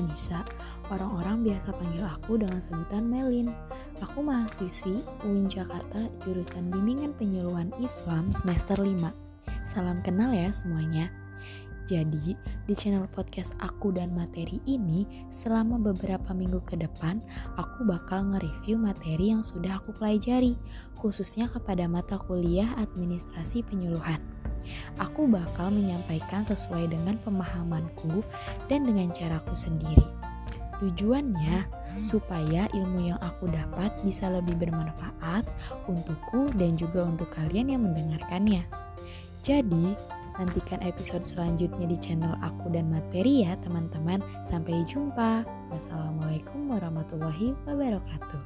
Nisa. Orang-orang biasa panggil aku dengan sebutan Melin. Aku mahasiswi UIN Jakarta jurusan Bimbingan Penyuluhan Islam semester 5. Salam kenal ya semuanya. Jadi, di channel podcast aku dan materi ini, selama beberapa minggu ke depan, aku bakal nge-review materi yang sudah aku pelajari, khususnya kepada mata kuliah administrasi penyuluhan. Aku bakal menyampaikan sesuai dengan pemahamanku dan dengan caraku sendiri. Tujuannya supaya ilmu yang aku dapat bisa lebih bermanfaat untukku dan juga untuk kalian yang mendengarkannya. Jadi, Nantikan episode selanjutnya di channel aku dan materi ya teman-teman. Sampai jumpa. Wassalamualaikum warahmatullahi wabarakatuh.